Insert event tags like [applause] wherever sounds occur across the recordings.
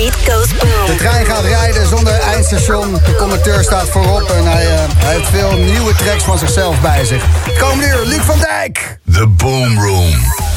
beat goes boom. De trein gaat rijden zonder eindstation. De conducteur staat voorop en hij, uh, hij heeft veel nieuwe tracks van zichzelf bij zich. Komende uur, Luc van Dijk. The Boom Room.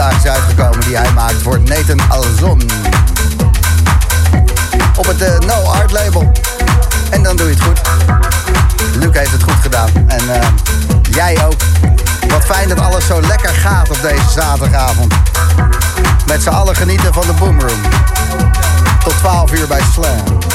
Vandaag is uitgekomen... die hij maakt voor Nathan Alzon. Op het uh, No Art label. En dan doe je het goed. Luc heeft het goed gedaan. En uh, jij ook. Wat fijn dat alles zo lekker gaat op deze zaterdagavond. Met z'n allen genieten van de Boomroom. Tot 12 uur bij Slam.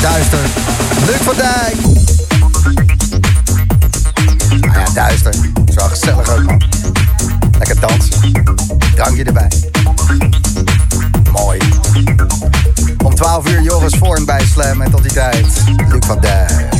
duister. Luc van Dijk. Nou ja, duister. Het is wel gezellig ook, man. Lekker dansen. Drankje erbij. Mooi. Om 12 uur Joris voor bij Slam. En tot die tijd, Luc van Dijk.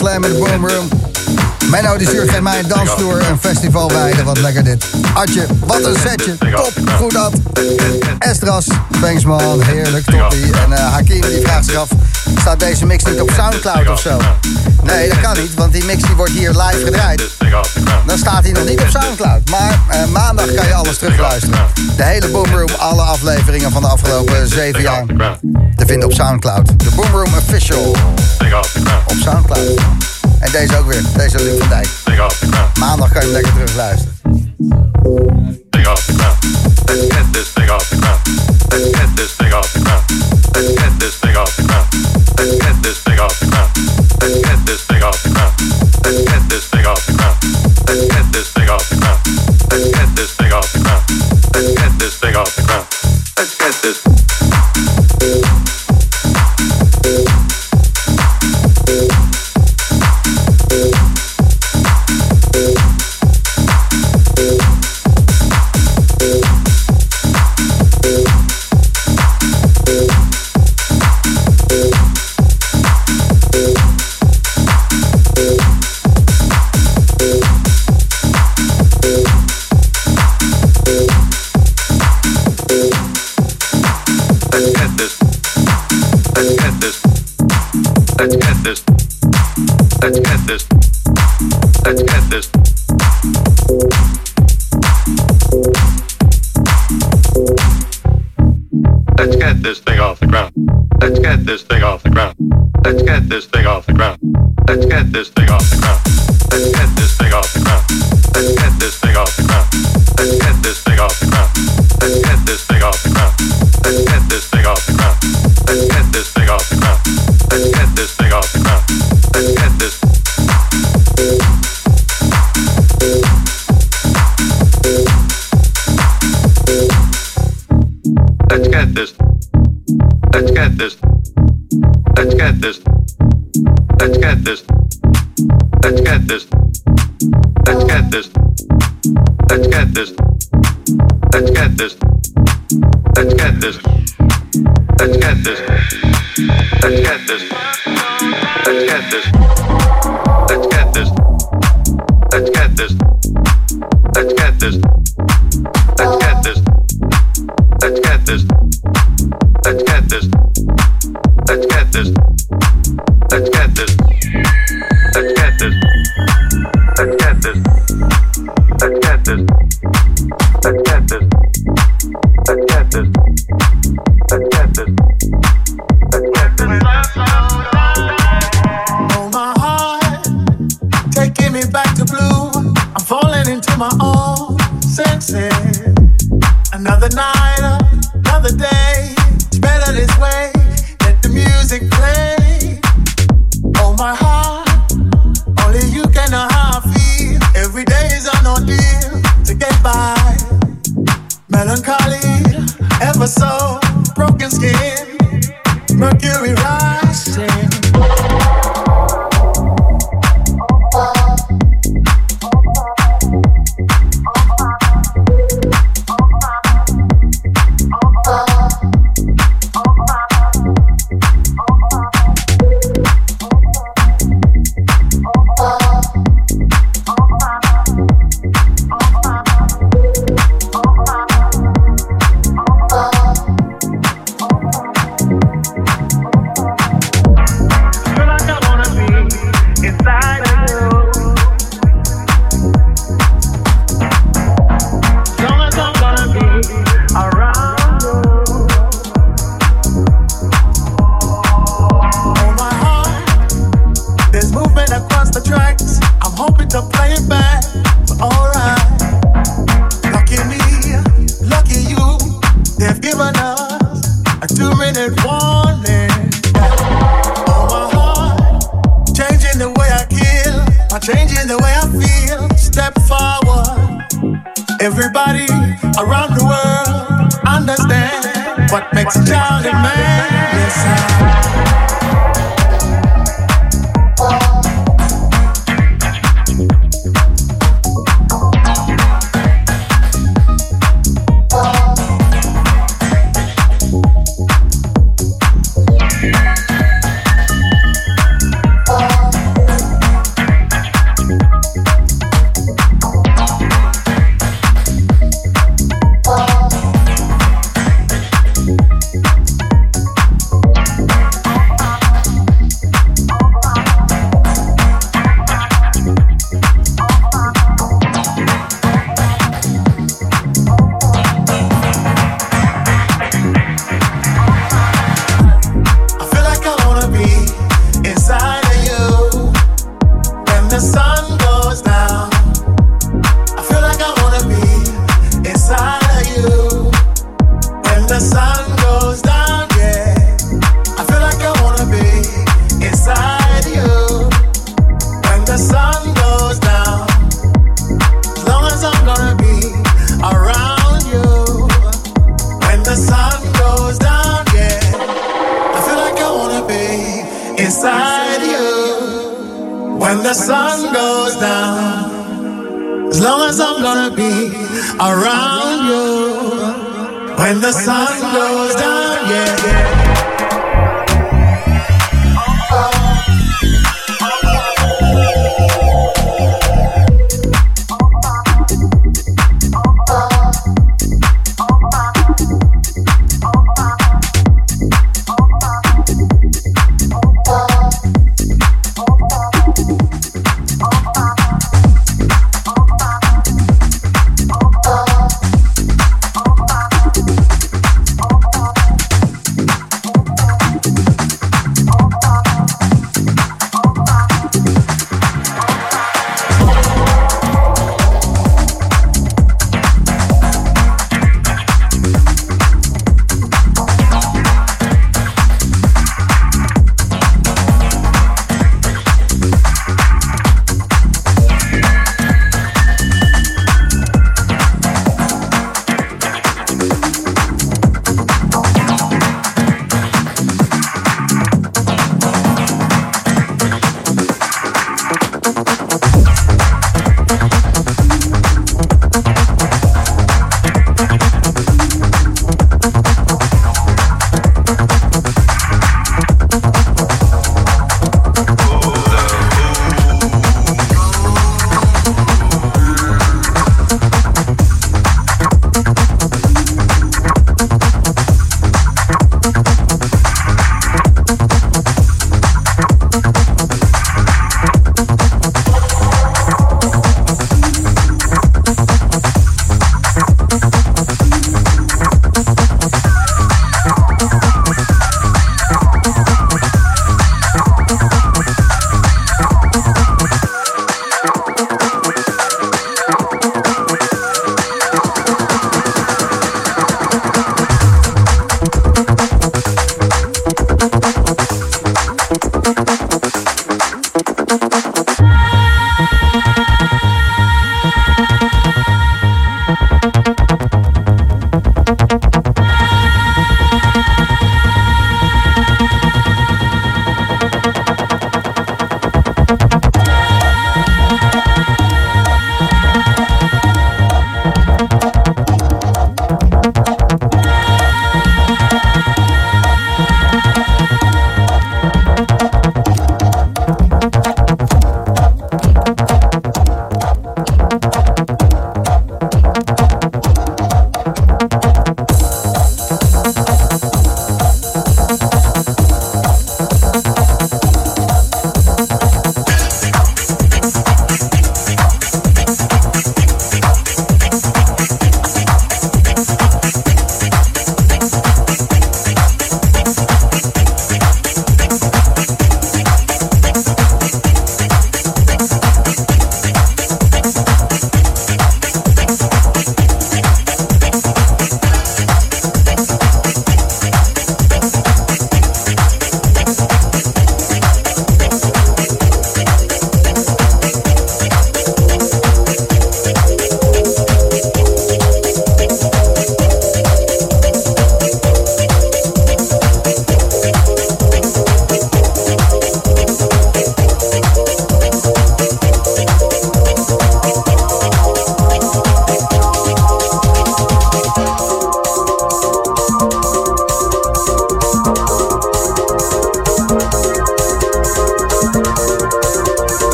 Slam in de Boomroom. Menno die stuurt geen mij een dansvloer, een festival wijden. Wat lekker dit. Adje, wat een setje. Top, goed dat. Estras, thanks man, heerlijk, toppie. En uh, Hakim die vraagt zich af, staat deze mix niet op Soundcloud of zo? Nee, dat kan niet, want die mix die wordt hier live gedraaid. Dan staat hij nog niet op Soundcloud. Maar uh, maandag kan je alles terugluisteren. De hele Boomroom, alle afleveringen van de afgelopen zeven jaar. Te vinden op Soundcloud. De Boomroom Official. Op Soundcloud. En deze ook weer. Deze Luc van Dijk. Maandag kan je lekker terug luisteren. Big off the ground. Let's get this the Let's get this thing off the ground. Let's get this thing off the ground. Let's get this thing off the ground. Let's get this thing off the ground. Let's get this thing off the ground. Let's get this. Let's get this. Let's get this. Let's get this. Let's get this. Let's get this.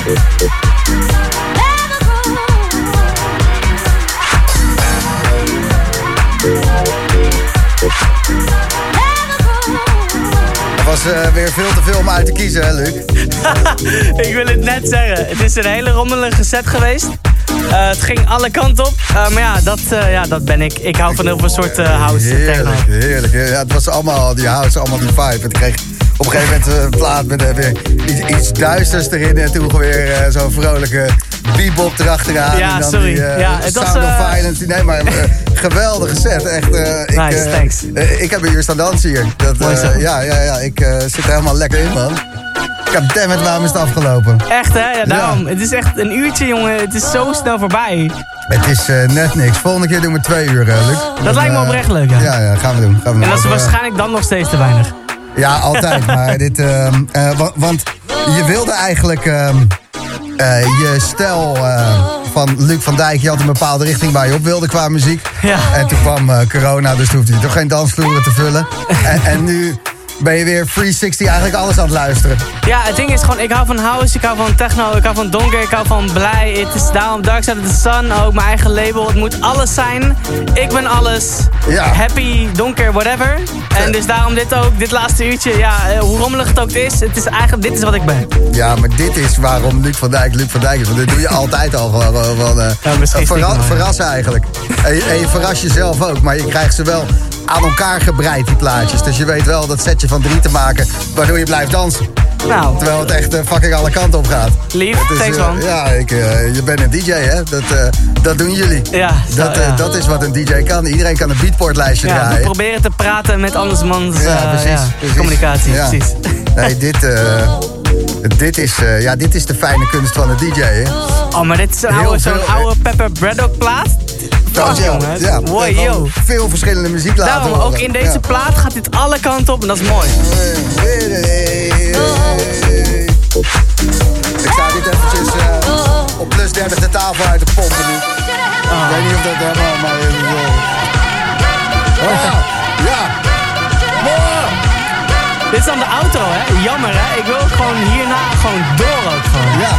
Het was eh, weer veel te veel om uit te kiezen, hè, Luc? [laughs] ik wil het net zeggen. Het is een hele rommelige set geweest. Eh, het ging alle kanten op. Eh, maar ja dat, ja, dat ben ik. Ik hou van heel veel soort house heerlijk. Heerlijk, heerlijk. Ja, het was allemaal die house, allemaal die vibe. Het kreeg op een gegeven moment een plaat met weer iets, iets duisters erin. En toen weer zo'n vrolijke bebop erachteraan. Ja, en dan sorry. Die, ja, Sound was, of Violence. Nee, maar geweldige set. Echt, ik, nice, thanks. ik heb hier staan dansen hier. Dat, ja, ja, ja, ik zit er helemaal lekker in, man. Goddammit, waarom is het afgelopen? Echt, hè? Ja, daarom. Het is echt een uurtje, jongen. Het is zo snel voorbij. Het is uh, net niks. Volgende keer doen we twee uur, uh, Luc. Dat, dat lijkt me oprecht leuk, ja. Ja, ja gaan we doen. Gaan we doen. En dat is waarschijnlijk dan nog steeds te weinig. Ja, altijd. [laughs] maar dit... Uh, want je wilde eigenlijk ehm, je stijl van Luc van Dijk... je had een bepaalde richting waar je op wilde qua muziek. Ja. En toen kwam corona, dus toen hoefde je toch geen dansvloeren te vullen. en, en nu ben je weer 360 eigenlijk alles aan het luisteren. Ja, het ding is gewoon, ik hou van house, ik hou van techno, ik hou van donker, ik hou van blij. Het is daarom Dark Side of the Sun, ook mijn eigen label. Het moet alles zijn. Ik ben alles. Ja. Happy, donker, whatever. En dus daarom dit ook, dit laatste uurtje, ja, hoe rommelig het ook is, het is eigenlijk, dit is wat ik ben. Ja, maar dit is waarom Luc van Dijk Luc van Dijk is. Want dit doe je altijd al gewoon. gewoon uh, ja, misschien verra verrassen eigenlijk. En je, en je verrast jezelf ook, maar je krijgt ze wel aan elkaar gebreid, die plaatjes. Dus je weet wel dat setje van drie te maken, waardoor je blijft dansen. Nou. Terwijl het echt uh, fucking alle kanten op gaat. Lief, thanks uh, man. Ja, ik, uh, je bent een DJ, hè? Dat, dat doen jullie. Ja, dat, ja. dat is wat een DJ kan. Iedereen kan een beatportlijstje ja, draaien. We proberen te praten met andersmans ja, precies, precies. communicatie. Ja. Precies. Nee, dit, dit, is, ja, dit is de fijne kunst van een DJ, hè? Oh, maar dit is zo'n oude, zo oude Pepper Braddock plaat. Fuck, ja, yo. Veel verschillende muziek laten Daarom, horen. ook in deze ja. plaat gaat dit alle kanten op en dat is mooi. Ik ga dit eventjes uh, op plus 30 de tafel uit de pompen nu. Oh. Ik weet niet of dat helemaal, maar... Oh, ja. Dit is dan de outro, hè? Jammer, hè? Ik wil gewoon hierna gewoon door ook gewoon. Ja.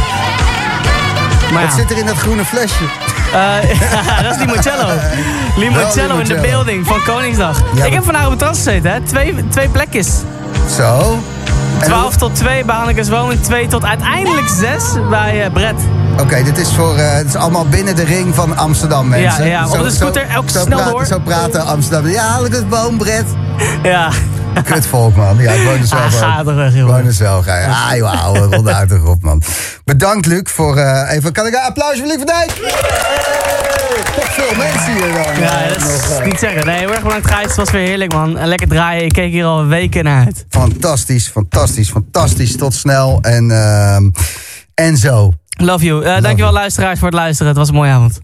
Maar Wat ja. zit er in dat groene flesje? [laughs] Uh, dat is limoncello. [laughs] Limoncello in de building van Koningsdag. Ja, ik heb vandaag op het terras gezeten, hè? Twee, twee plekjes. Zo. 12 tot 2 bij Hannekes Wonen, 2 tot uiteindelijk 6 bij uh, Brett. Oké, okay, dit is voor uh, dit is allemaal binnen de ring van Amsterdam, mensen. Ja, ja op de scooter, elk zo snel praten, door. Zo praten Amsterdam. Ja, Hannekes Woon, Brett. Ja. [laughs] Kutvolk, man. Ja, ik woon er zelf ah, ga er weg, joh. Ik woon er zelf. Ga je. Ah, joh, ouwe, [laughs] rond uit toch op, man. Bedankt, Luc, voor uh, even... Kan ik een applaus voor Luc van Dijk? Toch veel mensen hier dan. Ja, dat is nog, uh... niet zeggen. Nee, heel erg bedankt, Gijs. Het was weer heerlijk, man. En lekker draaien. Ik keek hier al weken naar uit. Fantastisch, fantastisch, fantastisch. Tot snel. En, uh, en zo. Love you. Uh, Love dankjewel, you. luisteraars, voor het luisteren. Het was een mooie avond.